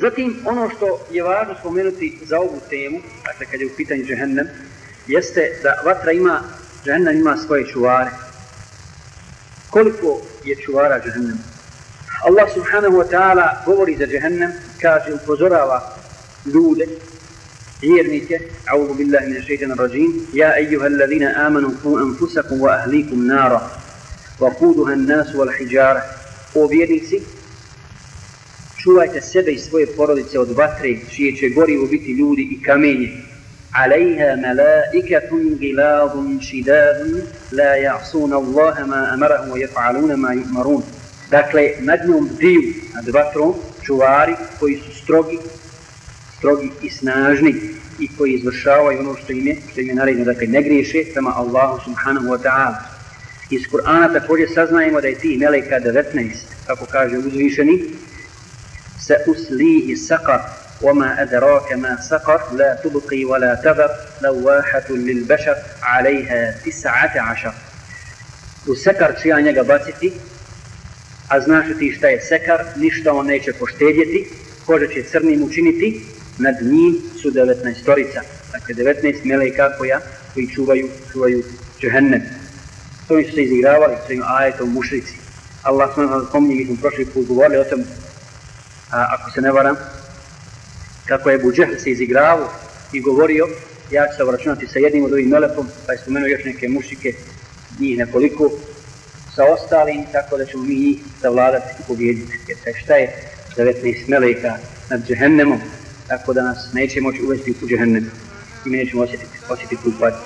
Zatim, ono što je važno spomenuti za ovu temu, dakle kad je u pitanju džehennem, jeste da vatra ima, džehennem ima svoje čuvare. Koliko je čuvara džehennem? Allah subhanahu wa ta'ala govori za džehennem, kaže, upozorava ljude, vjernike, a'udhu billahi min shaytan rajim, ja ejuha alladhina amanu ku anfusakum wa ahlikum nara, wa kuduha an-nasu wal hijara. O vjernici, čuvajte sebe i svoje porodice od vatre, čije će gorivo biti ljudi i kamenje. عليها ملائكة غلاظ شداد لا يعصون الله ما أمرهم ويفعلون ما يؤمرون Dakle, nad njom diju, nad vatrom, čuvari koji su strogi, strogi i snažni i koji izvršavaju ono što im je, što im je naredno, dakle, ne griješe prema Allahu subhanahu wa ta'ala. Iz Kur'ana također saznajemo da je ti meleka 19, kako kaže uzvišeni, سأسليه سقر وما أدراك ما سقر لا تبقي ولا تذر لواحة للبشر عليها تسعة عشر. وسكر تشي عن يقباتي أزناش تيشتا يسكر نشتا ونيشة فشتيديتي كوجة تشي سرني موشينيتي ندني سو 19 ستوريسا تاكي 19 ملايكا كويا كوي شوبايو شوبايو جهنم تويش تيزي راوالي تيزي آية ومشريتي الله سبحانه وتعالى قومي يجب أن تشي فوزوالي a, ako se ne varam, kako je Buđehl se izigravo i govorio, ja ću se obračunati sa jednim od ovih melekom, pa je spomenuo još neke mušike, njih nekoliko, sa ostalim, tako da ćemo mi njih zavladati i pobjediti. Jer taj šta je 19 meleka nad džehennemom, tako da nas neće moći uvesti u džehennem i mi nećemo osjetiti, osjetiti tu patnju.